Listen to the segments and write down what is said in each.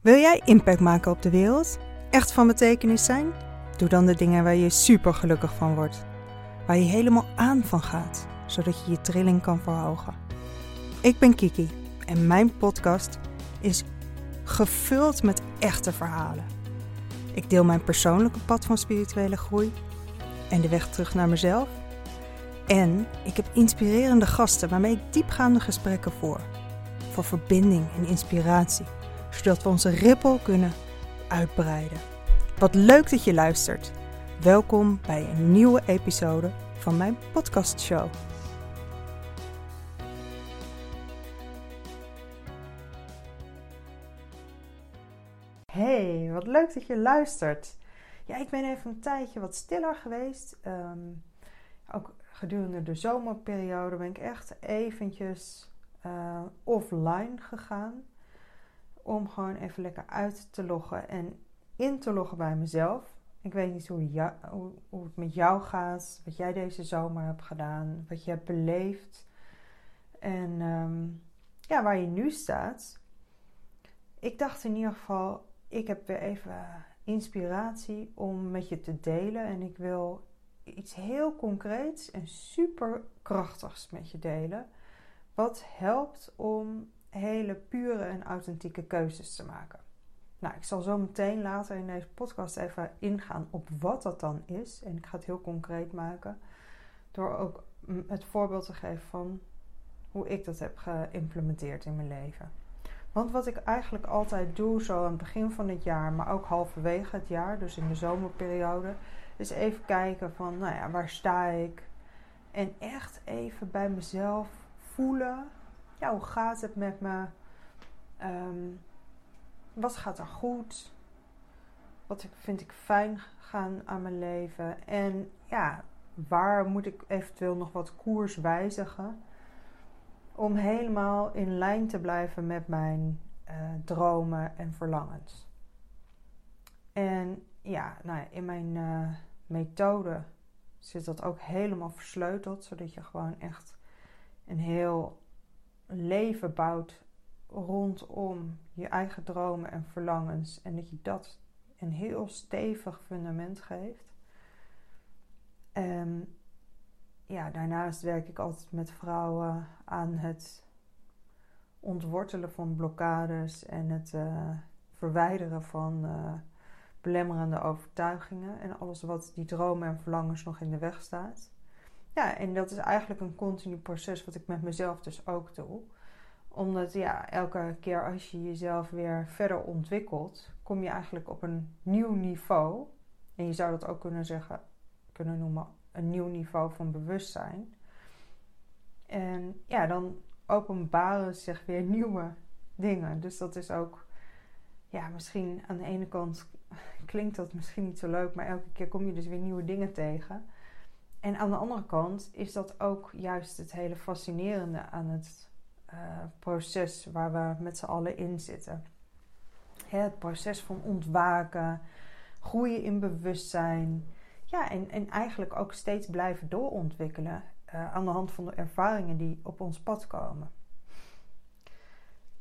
Wil jij impact maken op de wereld? Echt van betekenis zijn? Doe dan de dingen waar je super gelukkig van wordt. Waar je helemaal aan van gaat, zodat je je trilling kan verhogen. Ik ben Kiki en mijn podcast is gevuld met echte verhalen. Ik deel mijn persoonlijke pad van spirituele groei en de weg terug naar mezelf. En ik heb inspirerende gasten waarmee ik diepgaande gesprekken voer. Voor verbinding en inspiratie, zodat we onze rippel kunnen uitbreiden. Wat leuk dat je luistert. Welkom bij een nieuwe episode van mijn podcastshow. Hey, wat leuk dat je luistert. Ja, ik ben even een tijdje wat stiller geweest. Ehm, ook gedurende de zomerperiode ben ik echt eventjes uh, offline gegaan. Om gewoon even lekker uit te loggen en in te loggen bij mezelf. Ik weet niet hoe, het met jou gaat, wat jij deze zomer hebt gedaan, wat je hebt beleefd en um, ja, waar je nu staat. Ik dacht in ieder geval, ik heb weer even inspiratie om met je te delen en ik wil iets heel concreets en super krachtigs met je delen. Wat helpt om hele pure en authentieke keuzes te maken. Nou, ik zal zo meteen later in deze podcast even ingaan op wat dat dan is. En ik ga het heel concreet maken. Door ook het voorbeeld te geven van hoe ik dat heb geïmplementeerd in mijn leven. Want wat ik eigenlijk altijd doe, zo aan het begin van het jaar, maar ook halverwege het jaar, dus in de zomerperiode, is even kijken van, nou ja, waar sta ik? En echt even bij mezelf voelen, ja, hoe gaat het met me? Um, wat gaat er goed? Wat vind ik fijn gaan aan mijn leven? En ja, waar moet ik eventueel nog wat koers wijzigen? Om helemaal in lijn te blijven met mijn uh, dromen en verlangens. En ja, nou, in mijn uh, methode zit dat ook helemaal versleuteld, zodat je gewoon echt een heel leven bouwt rondom je eigen dromen en verlangens. En dat je dat een heel stevig fundament geeft. En ja, daarnaast werk ik altijd met vrouwen aan het ontwortelen van blokkades en het uh, verwijderen van uh, belemmerende overtuigingen en alles wat die dromen en verlangens nog in de weg staat. Ja, en dat is eigenlijk een continu proces wat ik met mezelf dus ook doe omdat ja, elke keer als je jezelf weer verder ontwikkelt, kom je eigenlijk op een nieuw niveau. En je zou dat ook kunnen zeggen, kunnen noemen, een nieuw niveau van bewustzijn. En ja, dan openbaren zich weer nieuwe dingen. Dus dat is ook, ja, misschien aan de ene kant klinkt dat misschien niet zo leuk, maar elke keer kom je dus weer nieuwe dingen tegen. En aan de andere kant is dat ook juist het hele fascinerende aan het uh, proces waar we met z'n allen in zitten. het proces van ontwaken, groeien in bewustzijn. Ja, en, en eigenlijk ook steeds blijven doorontwikkelen uh, aan de hand van de ervaringen die op ons pad komen.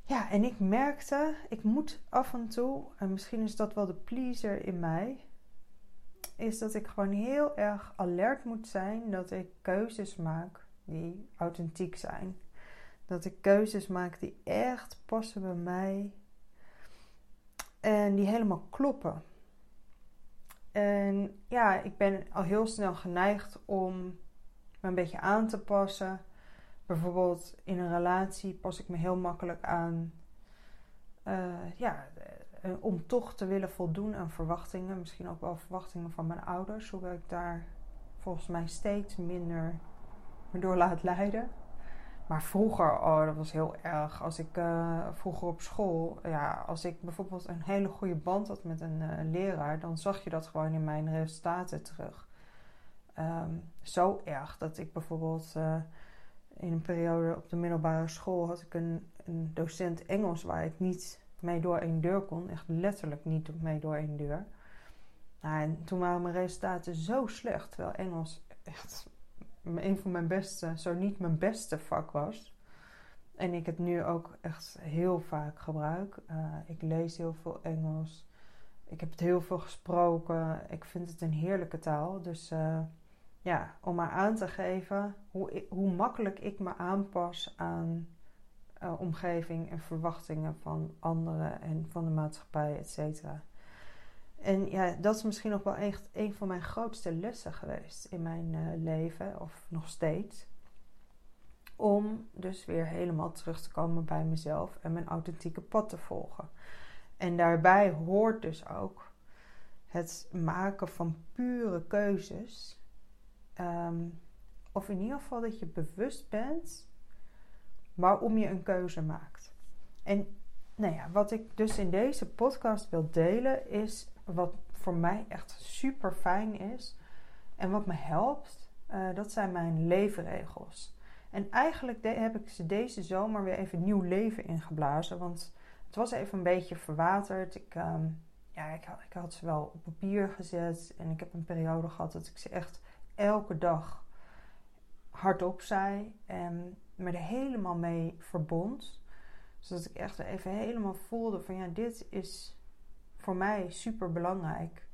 Ja, en ik merkte, ik moet af en toe, en misschien is dat wel de pleaser in mij, is dat ik gewoon heel erg alert moet zijn dat ik keuzes maak die authentiek zijn. Dat ik keuzes maak die echt passen bij mij. En die helemaal kloppen. En ja, ik ben al heel snel geneigd om me een beetje aan te passen. Bijvoorbeeld in een relatie pas ik me heel makkelijk aan. Uh, ja, eh, om toch te willen voldoen aan verwachtingen. Misschien ook wel verwachtingen van mijn ouders. Hoewel ik daar volgens mij steeds minder me door laat leiden. Maar vroeger, oh, dat was heel erg. Als ik uh, vroeger op school, ja, als ik bijvoorbeeld een hele goede band had met een uh, leraar, dan zag je dat gewoon in mijn resultaten terug. Um, zo erg dat ik bijvoorbeeld in een periode op de middelbare school had ik een, een, docent Engels waar ik niet mee door één deur kon. Echt letterlijk niet mee door één deur. Nou, en toen waren mijn resultaten zo slecht, terwijl Engels echt een van mijn beste, zo niet mijn beste vak was. en ik het nu ook echt heel vaak gebruik. Uh, ik lees heel veel Engels. Ik heb het heel veel gesproken. Ik vind het een heerlijke taal. Dus uh, ja, om maar aan te geven hoe, hoe makkelijk ik me aanpas aan uh, omgeving en verwachtingen van anderen en van de maatschappij, et cetera. En ja, dat is misschien nog wel echt een van mijn grootste lessen geweest in mijn uh, leven, of nog steeds. Om dus weer helemaal terug te komen bij mezelf en mijn authentieke pad te volgen. En daarbij hoort dus ook het maken van pure keuzes. Um, of in ieder geval dat je bewust bent waarom je een keuze maakt. En nou ja, wat ik dus in deze podcast wil delen is wat voor mij echt super fijn is en wat me helpt. Uh, dat zijn mijn leefregels. En eigenlijk heb ik ze deze zomer weer even nieuw leven ingeblazen. Want het was even een beetje verwaterd. Ik, um, ja, ik, ik, had ze wel op papier gezet. En ik heb een periode gehad dat ik ze echt elke dag hardop zei. En me er helemaal mee verbond. Zodat ik echt even helemaal voelde van ja, dit is voor mij super belangrijk.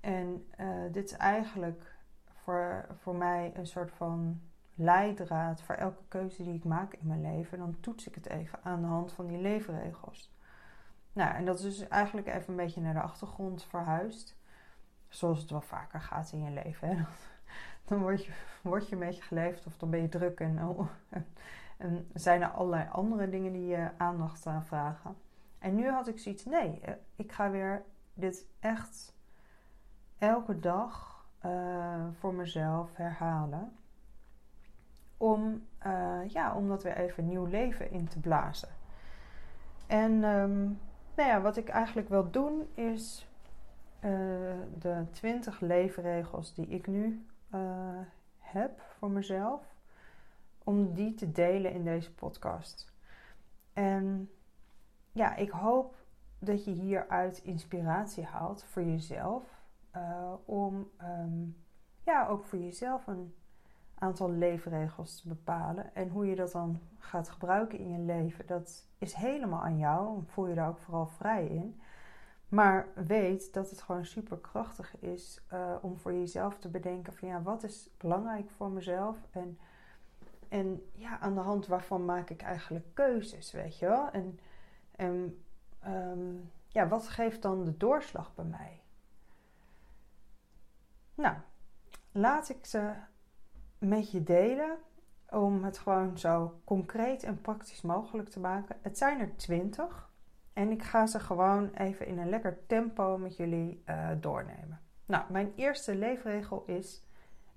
En uh, dit is eigenlijk voor, voor mij een soort van leidraad voor elke keuze die ik maak in mijn leven. Dan toets ik het even aan de hand van die leefregels. Nou, en dat is dus eigenlijk even een beetje naar de achtergrond verhuisd. Zoals het wel vaker gaat in je leven. Hè? Dan word je, je een beetje geleefd of dan ben je druk en, oh, en zijn er allerlei andere dingen die je aandacht aan vragen. En nu had ik zoiets, nee, eh, ik ga weer dit echt elke dag uh, voor mezelf herhalen. Om, uh, ja, om dat weer even nieuw leven in te blazen. En um, nou ja, wat ik eigenlijk wil doen is de 20 leefregels die ik nu heb voor mezelf, om die te delen in deze podcast. En ja, ik hoop dat je hieruit inspiratie haalt voor jezelf. Uh, om um, ja, ook voor jezelf een aantal leefregels te bepalen. En hoe je dat dan gaat gebruiken in je leven, dat is helemaal aan jou. Voel je daar ook vooral vrij in. Maar weet dat het gewoon super krachtig is uh, om voor jezelf te bedenken van ja, wat is belangrijk voor mezelf? En, en ja, aan de hand waarvan maak ik eigenlijk keuzes, weet je wel? En en um, ja, wat geeft dan de doorslag bij mij? Nou, laat ik ze met je delen om het gewoon zo concreet en praktisch mogelijk te maken. Het zijn er twintig en ik ga ze gewoon even in een lekker tempo met jullie uh, doornemen. Nou, mijn eerste leefregel is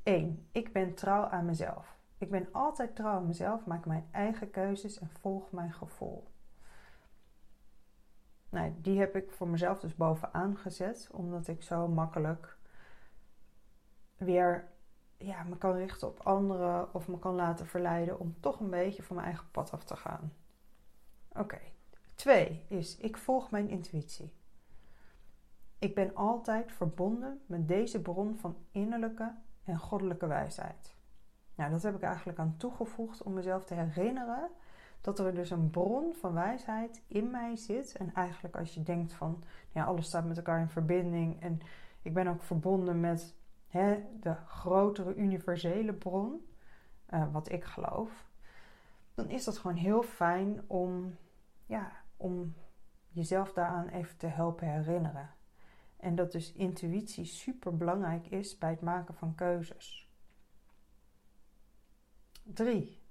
1. Ik ben trouw aan mezelf. Ik ben altijd trouw aan mezelf, maak mijn eigen keuzes en volg mijn gevoel. Nou, die heb ik voor mezelf dus bovenaan gezet, omdat ik zo makkelijk weer ja, me kan richten op anderen of me kan laten verleiden om toch een beetje van mijn eigen pad af te gaan. Oké. Twee is, ik volg mijn intuïtie. Ik ben altijd verbonden met deze bron van innerlijke en goddelijke wijsheid. Nou, dat heb ik eigenlijk aan toegevoegd om mezelf te herinneren dat er dus een bron van wijsheid in mij zit. En eigenlijk als je denkt van ja, alles staat met elkaar in verbinding en ik ben ook verbonden met hè, de grotere universele bron, uh, wat ik geloof, dan is dat gewoon heel fijn om, ja, om jezelf daaraan even te helpen herinneren. En dat dus intuïtie super belangrijk is bij het maken van keuzes. 3.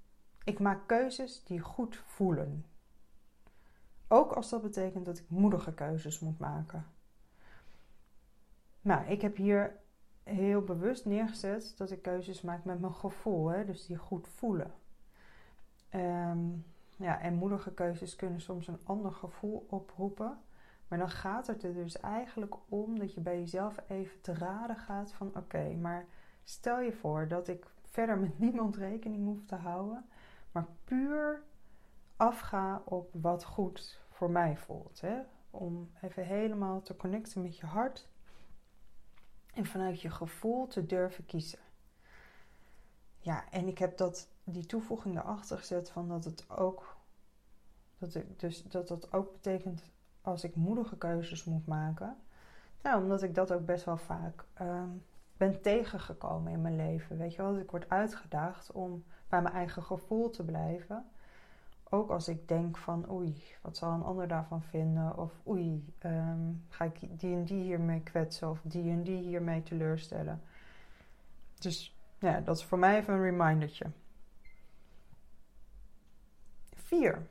Ik maak keuzes die goed voelen. Ook als dat betekent dat ik moedige keuzes moet maken. Nou, ik heb hier heel bewust neergezet dat ik keuzes maak met mijn gevoel, hè, dus die goed voelen. Um, ja, en moedige keuzes kunnen soms een ander gevoel oproepen. Maar dan gaat het er dus eigenlijk om dat je bij jezelf even te raden gaat van oké, maar stel je voor dat ik verder met niemand rekening hoef te houden maar puur afga op wat goed voor mij voelt. Hè? Om even helemaal te connecten met je hart en vanuit je gevoel te durven kiezen. Ja, en ik heb dat, die toevoeging erachter gezet van dat het ook Dat, ik, dus dat dat ook betekent als ik moedige keuzes moet maken. Nou, omdat ik dat ook best wel vaak ehm, ben tegengekomen in mijn leven. Weet je wel, dat ik word uitgedaagd om bij mijn eigen gevoel te blijven. Ook als ik denk van oei, wat zal een ander daarvan vinden? Of oei, ehm, ga ik die en die hiermee kwetsen? Of die en die hiermee teleurstellen? Dus ja, dat is voor mij even een remindertje. 4.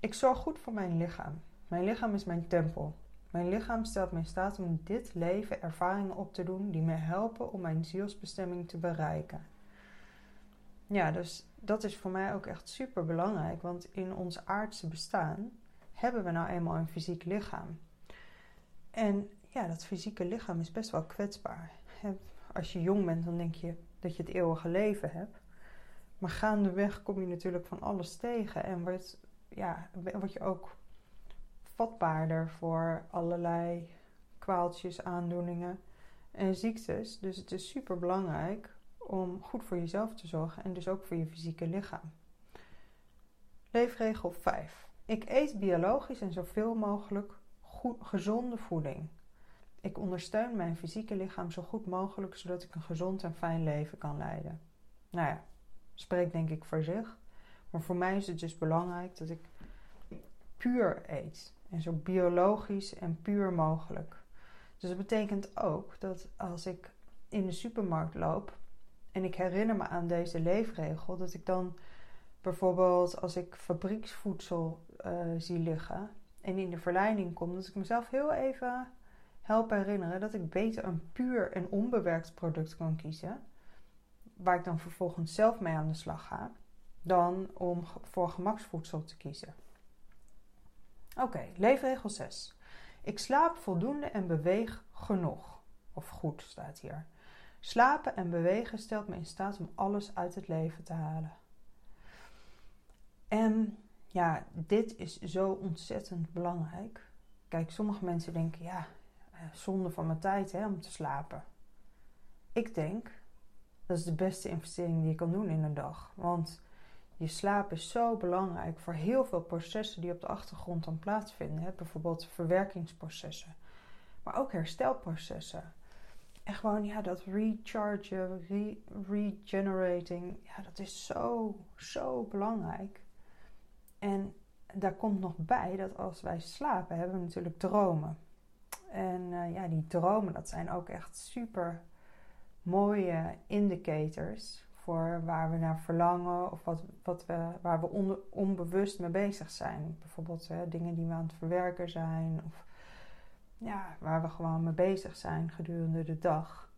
Ik zorg goed voor mijn lichaam. Mijn lichaam is mijn tempel. Mijn lichaam stelt mij in staat om dit leven ervaringen op te doen die me helpen om mijn zielsbestemming te bereiken. Ja, dus dat is voor mij ook echt super belangrijk, want in ons aardse bestaan hebben we nou eenmaal een fysiek lichaam. En ja, dat fysieke lichaam is best wel kwetsbaar. Als je jong bent, dan denk je dat je het eeuwige leven hebt. Maar gaandeweg kom je natuurlijk van alles tegen en word, ja, word je ook vatbaarder voor allerlei kwaaltjes, aandoeningen en ziektes. Dus het is super belangrijk om goed voor jezelf te zorgen en dus ook voor je fysieke lichaam. Leefregel 5. Ik eet biologisch en zoveel mogelijk goed, gezonde voeding. Ik ondersteun mijn fysieke lichaam zo goed mogelijk zodat ik een gezond en fijn leven kan leiden. Nou ja, spreekt denk ik voor zich. Maar voor mij is het dus belangrijk dat ik puur eet. En zo biologisch en puur mogelijk. Dus dat betekent ook dat als ik in de supermarkt loop en ik herinner me aan deze leefregel, dat ik dan bijvoorbeeld als ik fabrieksvoedsel uh, zie liggen en in de verleiding kom, dat ik mezelf heel even help herinneren dat ik beter een puur en onbewerkt product kan kiezen, waar ik dan vervolgens zelf mee aan de slag ga, dan om voor gemaksvoedsel te kiezen. Oké, leefregel 6. Ik slaap voldoende en beweeg genoeg. Of goed staat hier. Slapen en bewegen stelt me in staat om alles uit het leven te halen. En ja, dit is zo ontzettend belangrijk. Kijk, sommige mensen denken, ja, eh, zonde van mijn tijd hè, om te slapen. Ik denk, dat is de beste investering die je kan doen in een dag. Want je slaap is zo belangrijk voor heel veel processen die op de achtergrond dan plaatsvinden. Hè? Bijvoorbeeld verwerkingsprocessen, maar ook herstelprocessen. En gewoon, ja, dat rechargen, re regenerating, ja, dat is zo, zo belangrijk. En daar komt nog bij dat als wij slapen, hebben we natuurlijk dromen. En uh, ja, die dromen, dat zijn ook echt super mooie indicators voor waar we naar verlangen of wat, wat we, waar we onbewust mee bezig zijn. Bijvoorbeeld hè, dingen die we aan het verwerken zijn of ja, waar we gewoon mee bezig zijn gedurende de dag.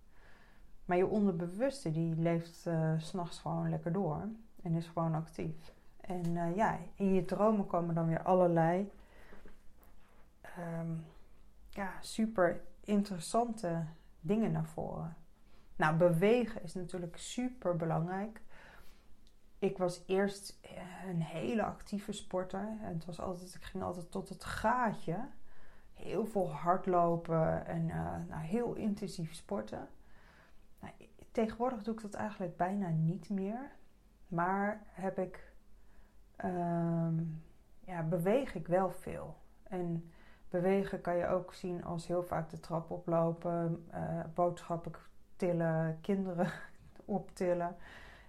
Maar je onderbewuste die leeft uh, s'nachts gewoon lekker door en is gewoon actief. En uh, ja, in je dromen komen dan weer allerlei um, ja, super interessante dingen naar voren. Nou, bewegen is natuurlijk super belangrijk. Ik was eerst eh, een hele actieve sporter. Het was altijd, ik ging altijd tot het gaatje. Heel veel hardlopen en uh, nou, heel intensief sporten. Nou, tegenwoordig doe ik dat eigenlijk bijna niet meer. Maar heb ik, um, ja, beweeg ik wel veel. En bewegen kan je ook zien als heel vaak de trap oplopen, uh, boodschappen tillen, kinderen optillen.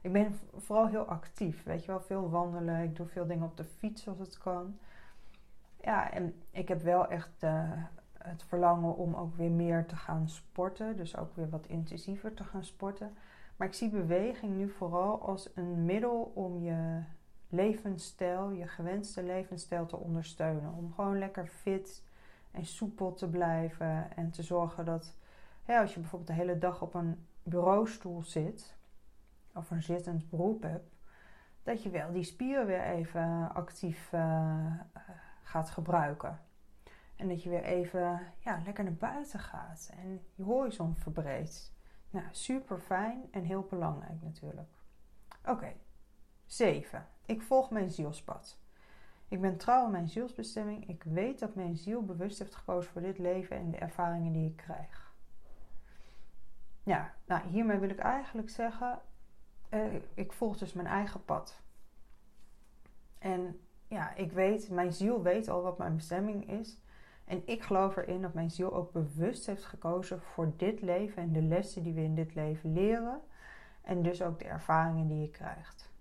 Ik ben vooral heel actief, weet je wel, veel wandelen. Ik doe veel dingen op de fiets als het kan. Ja, en ik heb wel echt uh, het verlangen om ook weer meer te gaan sporten. Dus ook weer wat intensiever te gaan sporten. Maar ik zie beweging nu vooral als een middel om je levensstijl, je gewenste levensstijl te ondersteunen. Om gewoon lekker fit en soepel te blijven en te zorgen dat als je bijvoorbeeld de hele dag op een bureaustoel zit of een zittend beroep hebt, dat je wel die spieren weer even actief uh, gaat gebruiken. En dat je weer even ja, lekker naar buiten gaat en je horizon verbreedt. Nou, super fijn en heel belangrijk natuurlijk. Oké, okay. 7. Ik volg mijn zielspad. Ik ben trouw aan mijn zielsbestemming. Ik weet dat mijn ziel bewust heeft gekozen voor dit leven en de ervaringen die ik krijg. Ja, nou hiermee wil ik eigenlijk zeggen, uh, ik volg dus mijn eigen pad. En ja, ik weet, mijn ziel weet al wat mijn bestemming is. En ik geloof erin dat mijn ziel ook bewust heeft gekozen voor dit leven en de lessen die we in dit leven leren. En dus ook de ervaringen die je krijgt.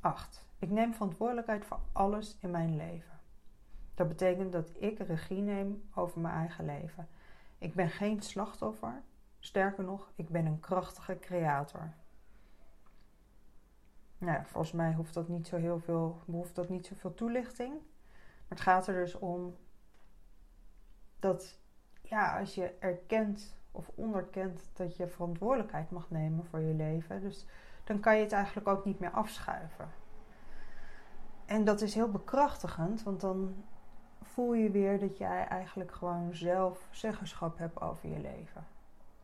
8. Ik neem verantwoordelijkheid voor alles in mijn leven. Dat betekent dat ik regie neem over mijn eigen leven. Ik ben geen slachtoffer. Sterker nog, ik ben een krachtige creator. Nou ja, volgens mij hoeft dat niet zo heel veel, behoeft dat niet zoveel toelichting. Maar het gaat er dus om dat ja, als je erkent of onderkent dat je verantwoordelijkheid mag nemen voor je leven, dus dan kan je het eigenlijk ook niet meer afschuiven. En dat is heel bekrachtigend, want dan voel je weer dat jij eigenlijk gewoon zelf zeggenschap hebt over je leven.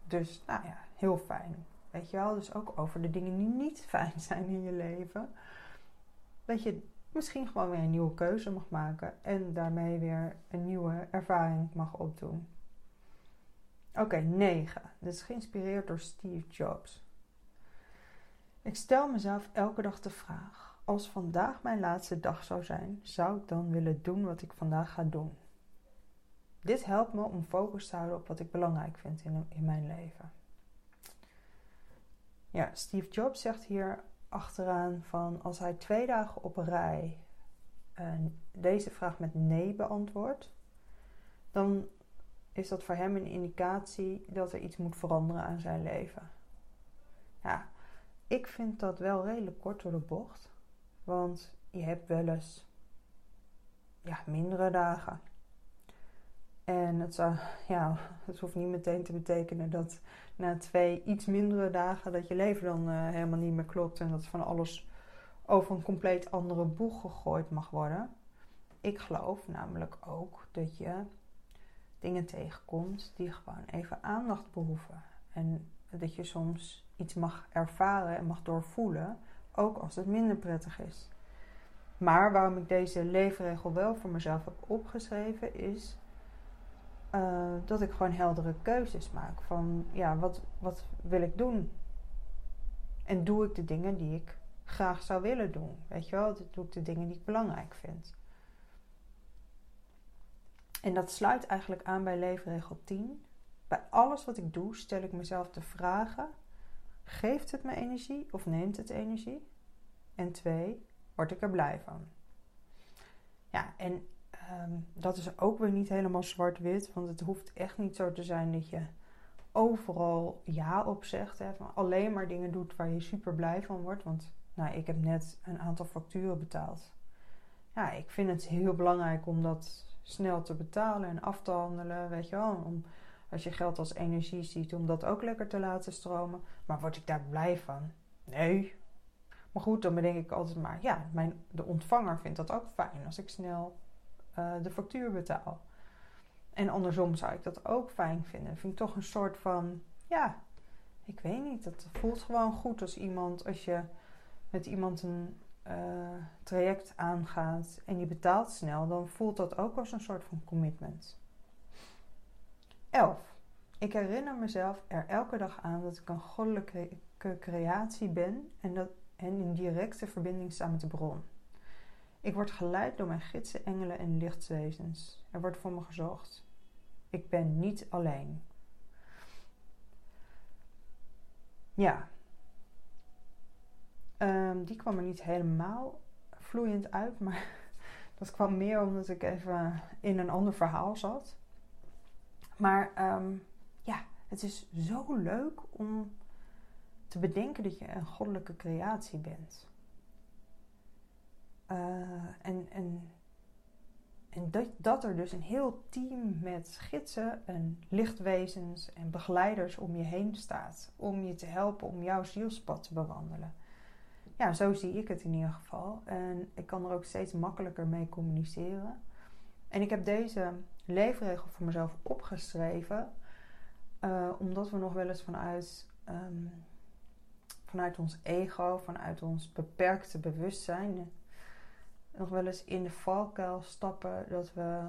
Dus, nou ja, heel fijn. Weet je wel, dus ook over de dingen die niet fijn zijn in je leven. Dat je misschien gewoon weer een nieuwe keuze mag maken en daarmee weer een nieuwe ervaring mag opdoen. Oké, 9. Dit is geïnspireerd door Steve Jobs. Ik stel mezelf elke dag de vraag: als vandaag mijn laatste dag zou zijn, zou ik dan willen doen wat ik vandaag ga doen? Dit helpt me om focus te houden op wat ik belangrijk vind in, in mijn leven. Ja, Steve Jobs zegt hier achteraan van als hij twee dagen op rij uh, deze vraag met nee beantwoordt, dan is dat voor hem een indicatie dat er iets moet veranderen aan zijn leven. Ja, ik vind dat wel redelijk kort door de bocht, want je hebt wel eens ja, mindere dagen. En het, zou, ja, het hoeft niet meteen te betekenen dat na twee iets mindere dagen dat je leven dan uh, helemaal niet meer klopt en dat van alles over een compleet andere boeg gegooid mag worden. Ik geloof namelijk ook dat je dingen tegenkomt die gewoon even aandacht behoeven. En dat je soms iets mag ervaren en mag doorvoelen, ook als het minder prettig is. Maar waarom ik deze leefregel wel voor mezelf heb opgeschreven, is uh, dat ik gewoon heldere keuzes maak. Van ja, wat, wat wil ik doen? En doe ik de dingen die ik graag zou willen doen? Weet je wel, doe ik de dingen die ik belangrijk vind. En dat sluit eigenlijk aan bij leefregel 10. Bij alles wat ik doe, stel ik mezelf de vragen: geeft het me energie of neemt het energie? En twee, word ik er blij van? Ja, en Ehm, dat is ook weer niet helemaal zwart-wit, want het hoeft echt niet zo te zijn dat je overal ja op zegt. Maar alleen maar dingen doet waar je super blij van wordt. Want nou, ik heb net een aantal facturen betaald. Ja, ik vind het heel belangrijk om dat snel te betalen en af te handelen. Weet je wel, om, als je geld als energie ziet, om dat ook lekker te laten stromen. Maar word ik daar blij van? Nee. Maar goed, dan bedenk ik altijd maar, ja, mijn, de ontvanger vindt dat ook fijn als ik snel uh, de factuur betaal. En andersom zou ik dat ook fijn vinden. vind ik toch een soort van, ja, ik weet niet. Het voelt gewoon goed als iemand, als je met iemand een uh, traject aangaat en je betaalt snel, dan voelt dat ook als een soort van commitment. 11. Ik herinner mezelf er elke dag aan dat ik een goddelijke creatie ben en, dat, en in directe verbinding sta met de bron. Ik word geleid door mijn gidsen, engelen en lichtwezens. Er wordt voor me gezorgd. Ik ben niet alleen. Ja. Um, die kwam er niet helemaal vloeiend uit, maar dat kwam meer omdat ik even in een ander verhaal zat. Maar um, ja, het is zo leuk om te bedenken dat je een goddelijke creatie bent. Uh, en en, en dat, dat er dus een heel team met gidsen en lichtwezens en begeleiders om je heen staat. Om je te helpen om jouw zielspad te bewandelen. Ja, zo zie ik het in ieder geval. En ik kan er ook steeds makkelijker mee communiceren. En ik heb deze leefregel voor mezelf opgeschreven. Uh, omdat we nog wel eens vanuit, um, vanuit ons ego, vanuit ons beperkte bewustzijn nog wel eens in de valkuil stappen dat we,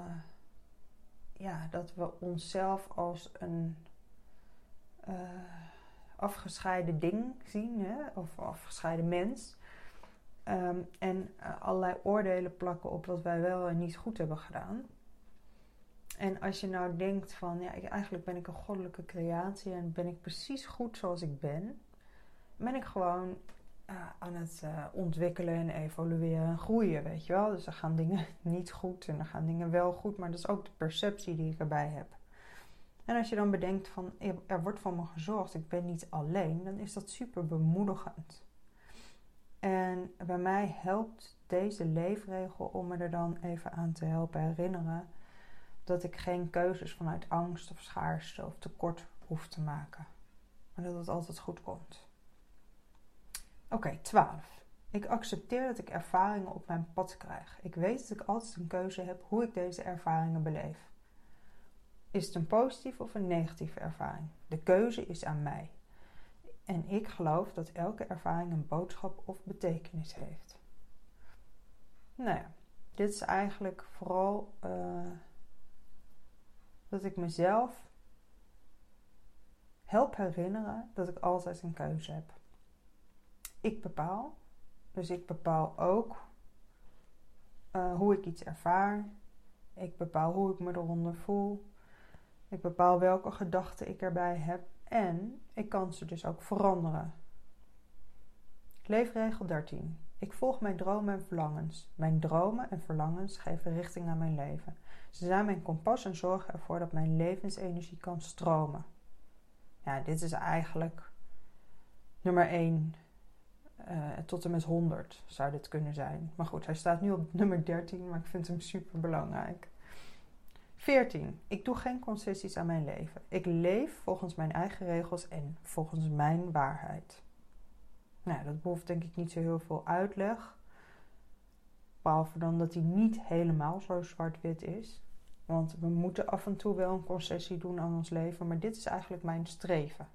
ja, dat we onszelf als een uh, afgescheiden ding zien, hè? of afgescheiden mens. Ehm, en uh, allerlei oordelen plakken op wat wij wel en niet goed hebben gedaan. En als je nou denkt van, ja, eigenlijk ben ik een goddelijke creatie en ben ik precies goed zoals ik ben, ben ik gewoon uh, aan het uh, ontwikkelen en evolueren en groeien, weet je wel. Dus er gaan dingen niet goed en er gaan dingen wel goed, maar dat is ook de perceptie die ik erbij heb. En als je dan bedenkt van, er wordt voor me gezorgd, ik ben niet alleen, dan is dat super bemoedigend. En bij mij helpt deze leefregel om me er dan even aan te helpen herinneren dat ik geen keuzes vanuit angst of schaarste of tekort hoef te maken. Maar dat het altijd goed komt. Oké, 12. Ik accepteer dat ik ervaringen op mijn pad krijg. Ik weet dat ik altijd een keuze heb hoe ik deze ervaringen beleef. Is het een positieve of een negatieve ervaring? De keuze is aan mij. En ik geloof dat elke ervaring een boodschap of betekenis heeft. Nou ja, dit is eigenlijk vooral uh, dat ik mezelf help herinneren dat ik altijd een keuze heb. Ik bepaal, dus ik bepaal ook uh, hoe ik iets ervaar. Ik bepaal hoe ik me eronder voel. Ik bepaal welke gedachten ik erbij heb en ik kan ze dus ook veranderen. Leefregel 13. Ik volg mijn dromen en verlangens. Mijn dromen en verlangens geven richting aan mijn leven. Ze zijn mijn kompas en zorgen ervoor dat mijn levensenergie kan stromen. Ja, dit is eigenlijk nummer 1 eh, tot en met 100 zou dit kunnen zijn. Maar goed, hij staat nu op nummer 13, maar ik vind hem super belangrijk. 14. Ik doe geen concessies aan mijn leven. Ik leef volgens mijn eigen regels en volgens mijn waarheid. Nou, dat behoeft denk ik niet zo heel veel uitleg. Behalve dan dat hij niet helemaal zo zwart-wit is. Want we moeten af en toe wel een concessie doen aan ons leven, maar dit is eigenlijk mijn streven.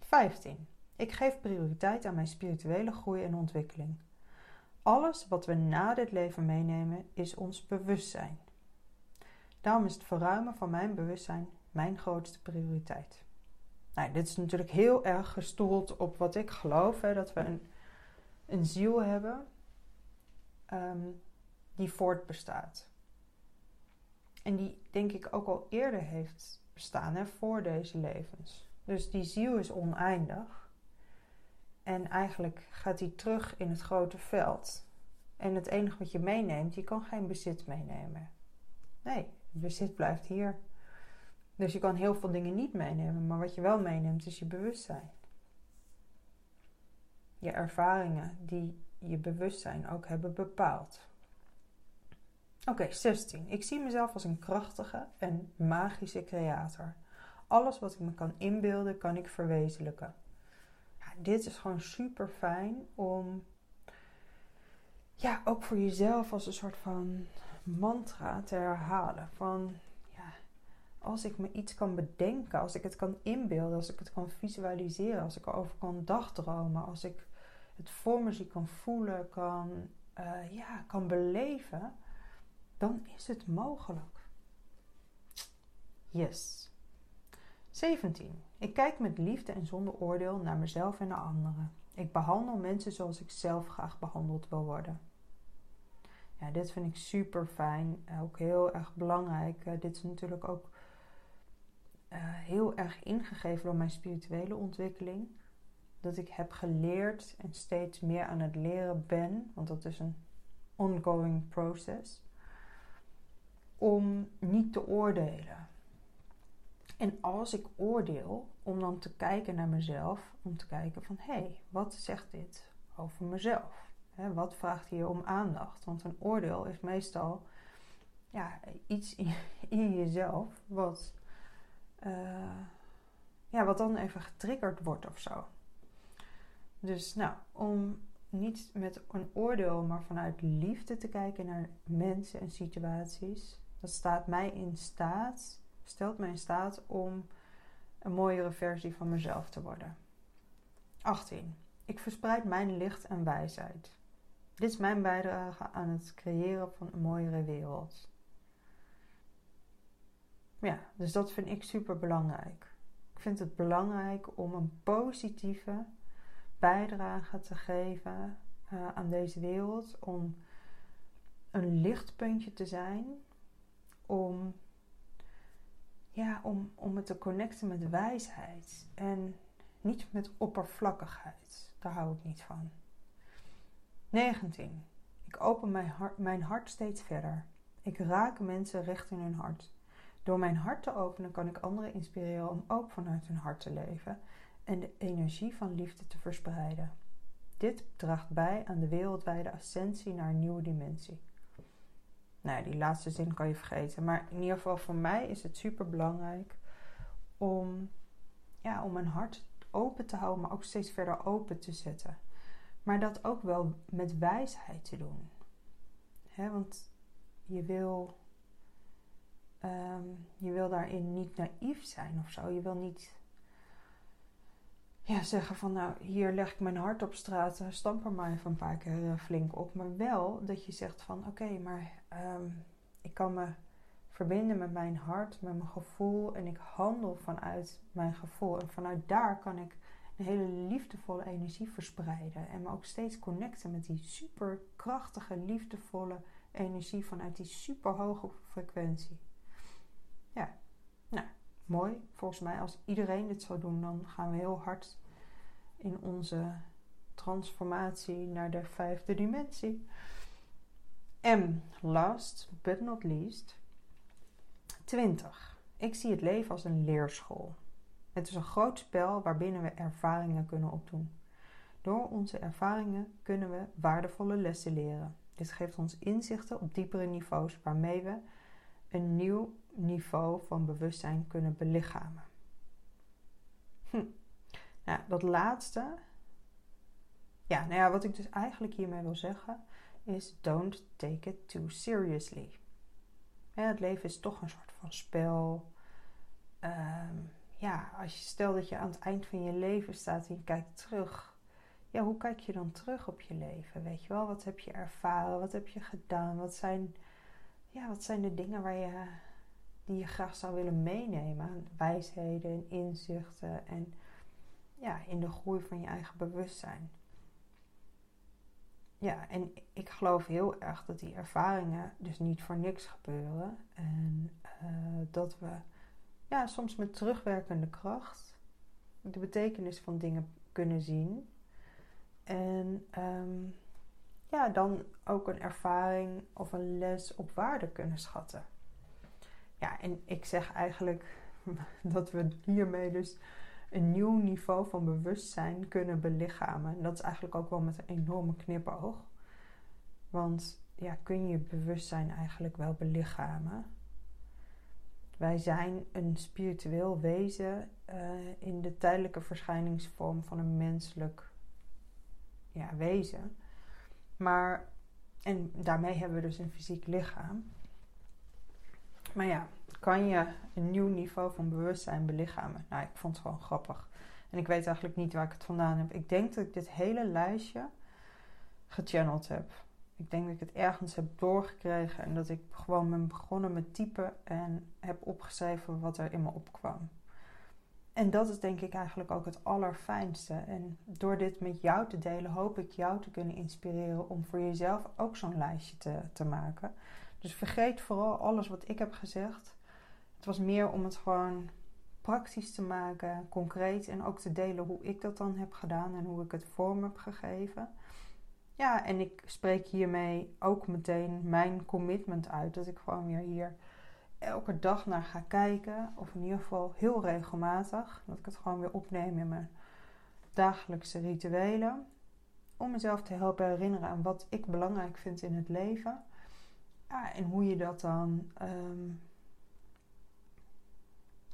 15. Ik geef prioriteit aan mijn spirituele groei en ontwikkeling. Alles wat we na dit leven meenemen is ons bewustzijn. Daarom is het verruimen van mijn bewustzijn mijn grootste prioriteit. Nou, dit is natuurlijk heel erg gestoeld op wat ik geloof: hè, dat we een, een ziel hebben um, die voortbestaat. En die, denk ik, ook al eerder heeft bestaan hè, voor deze levens. Dus die ziel is oneindig. En eigenlijk gaat die terug in het grote veld. En het enige wat je meeneemt, je kan geen bezit meenemen. Nee, bezit blijft hier. Dus je kan heel veel dingen niet meenemen, maar wat je wel meeneemt is je bewustzijn. Je ervaringen die je bewustzijn ook hebben bepaald. Oké, 16. Ik zie mezelf als een krachtige en magische creator. Alles wat ik me kan inbeelden, kan ik verwezenlijken. Dit is gewoon super fijn om, ja, ook voor jezelf als een soort van mantra te herhalen. Van ja, als ik me iets kan bedenken, als ik het kan inbeelden, als ik het kan visualiseren, als ik erover kan dagdromen, als ik het voor me zie, kan voelen, kan, uh, ja, kan beleven, dan is het mogelijk. Yes. 17. Ik kijk met liefde en zonder oordeel naar mezelf en naar anderen. Ik behandel mensen zoals ik zelf graag behandeld wil worden. Ja, dit vind ik super fijn. Ook heel erg belangrijk. Uh, dit is natuurlijk ook uh, heel erg ingegeven door mijn spirituele ontwikkeling. Dat ik heb geleerd en steeds meer aan het leren ben. Want dat is een ongoing process. Om niet te oordelen. En als ik oordeel, om dan te kijken naar mezelf. Om te kijken van, hé, hey, wat zegt dit over mezelf? wat vraagt hier om aandacht? Want een oordeel is meestal ja, iets in, jezelf wat, uh, ja, wat dan even getriggerd wordt of zo. Dus nou, om niet met een oordeel, maar vanuit liefde te kijken naar mensen en situaties, dat staat mij in staat, stelt mij in staat om een mooiere versie van mezelf te worden. 18. Ik verspreid mijn licht en wijsheid. Dit is mijn bijdrage aan het creëren van een mooiere wereld. Ja, dus dat vind ik super belangrijk. Ik vind het belangrijk om een positieve bijdrage te geven uh, aan deze wereld om een lichtpuntje te zijn, om, ja, om, om het te connecten met wijsheid en niet met oppervlakkigheid. Daar hou ik niet van. 19. Ik open mijn hart, mijn hart steeds verder. Ik raak mensen recht in hun hart. Door mijn hart te openen kan ik anderen inspireren om ook vanuit hun hart te leven en de energie van liefde te verspreiden. Dit draagt bij aan de wereldwijde ascensie naar een nieuwe dimensie. Nou, die laatste zin kan je vergeten. Maar in ieder geval voor mij is het super belangrijk om, ja, om mijn hart open te houden, maar ook steeds verder open te zetten. Maar dat ook wel met wijsheid te doen. He, want je wil, um, je wil daarin niet naïef zijn of zo. Je wil niet ja, zeggen van nou, hier leg ik mijn hart op straat, eh, stamp er maar even een paar keer eh, flink op. Maar wel dat je zegt van oké, maar um, ik kan me verbinden met mijn hart, met mijn gevoel en ik handel vanuit mijn gevoel. En vanuit daar kan ik een hele liefdevolle energie verspreiden en me ook steeds connecten met die super krachtige, liefdevolle energie vanuit die super hoge frequentie. Mooi. Volgens mij, als iedereen dit zou doen, dan gaan we heel hard in onze transformatie naar de vijfde dimensie. En last but not least, 20. Ik zie het leven als een leerschool. Het is een groot spel waarbinnen we ervaringen kunnen opdoen. Door onze ervaringen kunnen we waardevolle lessen leren. Dit geeft ons inzichten op diepere niveaus waarmee we een nieuw niveau van bewustzijn kunnen belichamen. Hm. Nou, dat laatste. Ja, nou ja, wat ik dus eigenlijk hiermee wil zeggen is: don't take it too seriously. het leven is toch een soort van spel. Ehm, ja, als je stel dat je aan het eind van je leven staat en je kijkt terug. Ja, hoe kijk je dan terug op je leven? Weet je wel, wat heb je ervaren? Wat heb je gedaan? Wat zijn, ja, wat zijn de dingen waar je, die je graag zou willen meenemen? Wijsheden en inzichten en ja, in de groei van je eigen bewustzijn. Ja, en ik geloof heel erg dat die ervaringen dus niet voor niks gebeuren. En uh, dat we ja, soms met terugwerkende kracht de betekenis van dingen kunnen zien. En um, ja, dan ook een ervaring of een les op waarde kunnen schatten. Ja, en ik zeg eigenlijk dat we hiermee dus een nieuw niveau van bewustzijn kunnen belichamen. En dat is eigenlijk ook wel met een enorme knipoog. Want ja, kun je bewustzijn eigenlijk wel belichamen? Wij zijn een spiritueel wezen uh, in de tijdelijke verschijningsvorm van een menselijk ja, wezen. Maar, en daarmee hebben we dus een fysiek lichaam. Maar ja, kan je een nieuw niveau van bewustzijn belichamen? Nou, ik vond het gewoon grappig. En ik weet eigenlijk niet waar ik het vandaan heb. Ik denk dat ik dit hele lijstje gechanneld heb. Ik denk dat ik het ergens heb doorgekregen en dat ik gewoon ben begonnen met typen en heb opgeschreven wat er in me opkwam. En dat is denk ik eigenlijk ook het allerfijnste. En door dit met jou te delen, hoop ik jou te kunnen inspireren om voor jezelf ook zo'n lijstje te, te maken. Dus vergeet vooral alles wat ik heb gezegd. Het was meer om het gewoon praktisch te maken, concreet en ook te delen hoe ik dat dan heb gedaan en hoe ik het vorm heb gegeven. Ja, en ik spreek hiermee ook meteen mijn commitment uit dat ik gewoon weer hier elke dag naar ga kijken, of in ieder geval heel regelmatig, dat ik het gewoon weer opneem in mijn dagelijkse rituelen, om mezelf te helpen herinneren aan wat ik belangrijk vind in het leven. Ja, en hoe je dat dan ehm,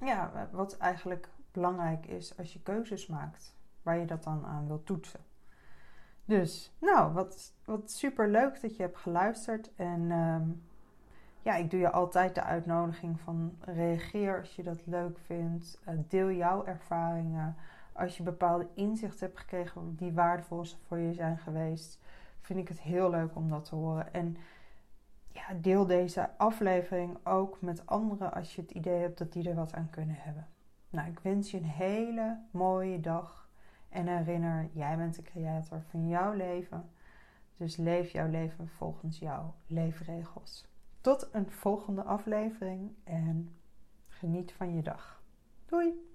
ja, wat eigenlijk belangrijk is als je keuzes maakt, waar je dat dan aan wilt toetsen. Dus, nou, wat, wat super leuk dat je hebt geluisterd. En ehm, ja, ik doe je altijd de uitnodiging van reageer als je dat leuk vindt. Uh, deel jouw ervaringen. Als je bepaalde inzichten hebt gekregen die waardevol voor je zijn geweest, vind ik het heel leuk om dat te horen. En ja, deel deze aflevering ook met anderen als je het idee hebt dat die er wat aan kunnen hebben. Nou, ik wens je een hele mooie dag en herinner, jij bent de creator van jouw leven. Dus leef jouw leven volgens jouw leefregels. Tot een volgende aflevering en geniet van je dag. Doei!